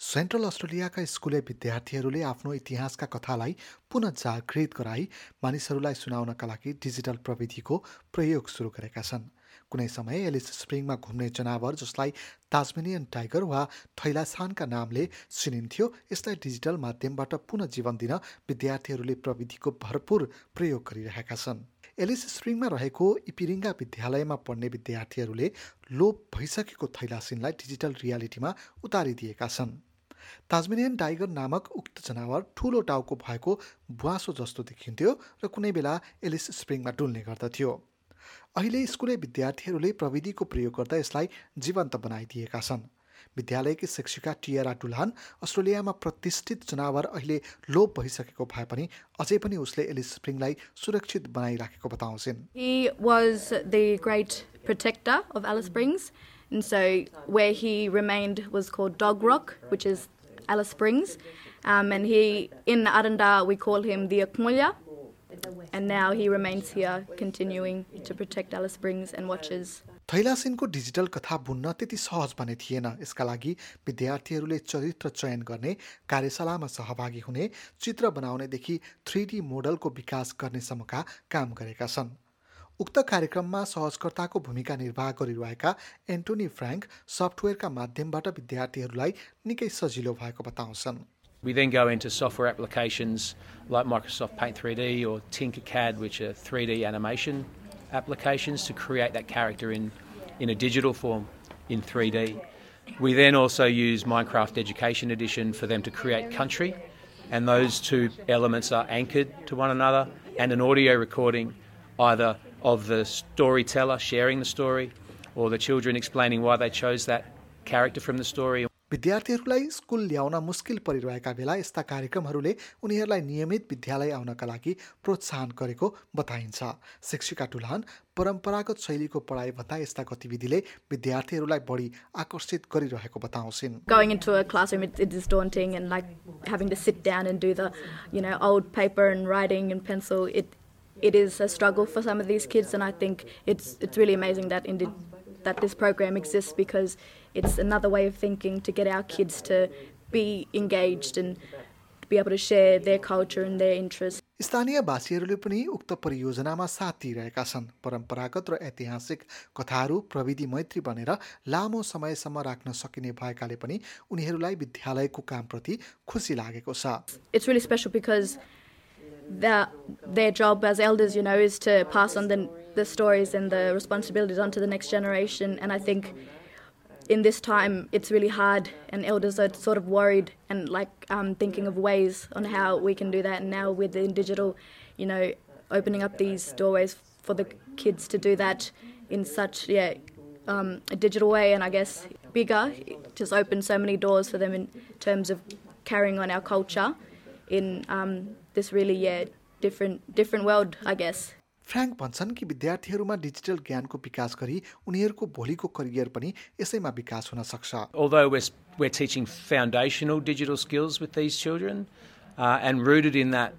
Central अस्ट्रेलियाका स्कुले विद्यार्थीहरूले आफ्नो इतिहासका कथालाई पुनः जागृत गराई मानिसहरूलाई सुनाउनका लागि डिजिटल प्रविधिको प्रयोग सुरु गरेका छन्। कुनै समय एलिस स्प्रिङमा घुम्ने जनावर जसलाई ताजमेनियन टाइगर वा थैलासानका नामले चिनिन्थ्यो यसलाई डिजिटल माध्यमबाट पुनः जीवन दिन विद्यार्थीहरूले प्रविधिको भरपूर प्रयोग गरिरहेका छन्। एलिस स्प्रिङमा रहेको इपिरिङ्गा विद्यालयमा पढ्ने विद्यार्थीहरूले लोप भइसकेको थैलासिनलाई डिजिटल रियालिटीमा उतारिदिएका छन्। ताजमेनियन टाइगर नामक उक्त जनावर ठुलो टाउको भएको बुवासो जस्तो देखिन्थ्यो र कुनै बेला एलिस स्प्रिङमा डुल्ने गर्दथ्यो। अहिले स्कुले विद्यार्थीहरूले प्रविधिको प्रयोग गर्दा यसलाई जीवन्त बनाइदिएका छन् विद्यालयकी शिक्षिका टियारा टुल्हान अस्ट्रेलियामा प्रतिष्ठित जनावर अहिले लोप भइसकेको भए पनि अझै पनि उसले एलिस स्प्रिङलाई सुरक्षित बनाइराखेको बताउँछिन् And so, where he remained was called Dog Rock, which is Alice Springs. Um, and he, in Arunda, we call him the Akmulya, and now he remains here, continuing to protect Alice Springs and watches. थैलासिनको digital कथा बुन्न त्यति सहज भने थिएन। यसका लागि विद्यार्थीहरूले चरित्र चयन गर्ने कार्यशालामा सहभागी हुने चित्र बनाउनेदेखि थ्री डी मोडलको विकास गर्नेसम्मका काम गरेका छन्। उक्त कार्यक्रममा सहजकर्ताको भूमिका निर्वाह गरिरहेका एन्टोनी फ्र्याङ्क सफ्टवेयरका माध्यमबाट विद्यार्थीहरूलाई निकै सजिलो भएको बताउँछन्। We then go into software applications like Microsoft Paint 3D or Tinkercad, which are 3D animation applications to create that character in, in a digital form in 3D. We then also use Minecraft Education Edition for them to create country, and those two elements are anchored to one another, and an audio recording either of the storyteller sharing the story or the children explaining why they chose that character from the story. विद्यार्थीहरूलाई school ल्याउन मुस्किल परिरहेका बेला यस्ता कार्यक्रमहरूले उनीहरूलाई नियमित विद्यालय आउनका लागि प्रोत्साहन गरेको बताइन्छ। शिक्षिका टुलहान परम्परागत शैलीको पढाइभन्दा यस्ता गतिविधिले विद्यार्थीहरूलाई बढी आकर्षित गरिरहेको बताउँछिन्टिङ that this program exists because it's another way of thinking to get our kids to be engaged and be able to share their culture and their interests. स्थानीय भाषीहरूले पनि उक्त परियोजनामा साथ दिइरहेका छन् परम्परागत र ऐतिहासिक कथाहरू प्रविधि मैत्री बनेर लामो समयसम्म राख्न सकिने भएकाले पनि उनीहरूलाई विद्यालयको कामप्रति खुसी लागेको छ It's really special because their their job as elders, you know, is to pass on the the stories and the responsibilities onto the next generation. And I think in this time, it's really hard, and elders are sort of worried and like um, thinking of ways on how we can do that. And now with the digital, you know, opening up these doorways for the kids to do that in such yeah um, a digital way, and I guess bigger, just opens so many doors for them in terms of carrying on our culture in um, this really yeah different different world, I guess. Frank भन्छन् कि विद्यार्थीहरूमा digital ज्ञानको विकास गरी उनीहरूको भोलिको career पनि यसैमा विकास हुन सक्छ although we're, we're teaching foundational digital skills with these children uh, and rooted in that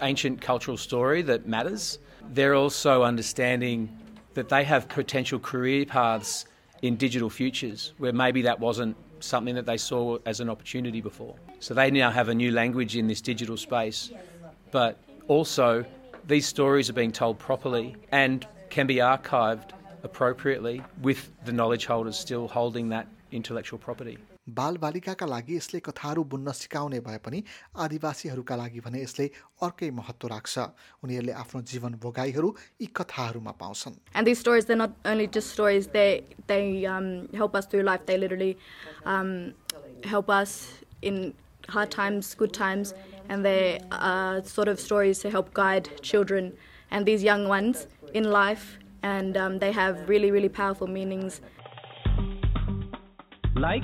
ancient cultural story that matters, they're also understanding that they have potential career paths in digital futures where maybe that wasn't something that they saw as an opportunity before. So they now have a new language in this digital space, but also these stories are being told properly and can be archived appropriately with the knowledge holders still holding that intellectual property. बालबालिकाका लागि यसले कथाहरू बुन्न सिकाउने भए पनि आदिवासीहरूका लागि भने यसले अर्कै महत्त्व राख्छ उनीहरूले आफ्नो जीवन भोगाइहरू यी कथाहरूमा पाउँछन् And these stories, they're not only just stories, they, they um, help us through life. They literally um, help us in hard times, good times, and they are sort of stories to help guide children and these young ones in life. And um, they have really, really powerful meanings. Like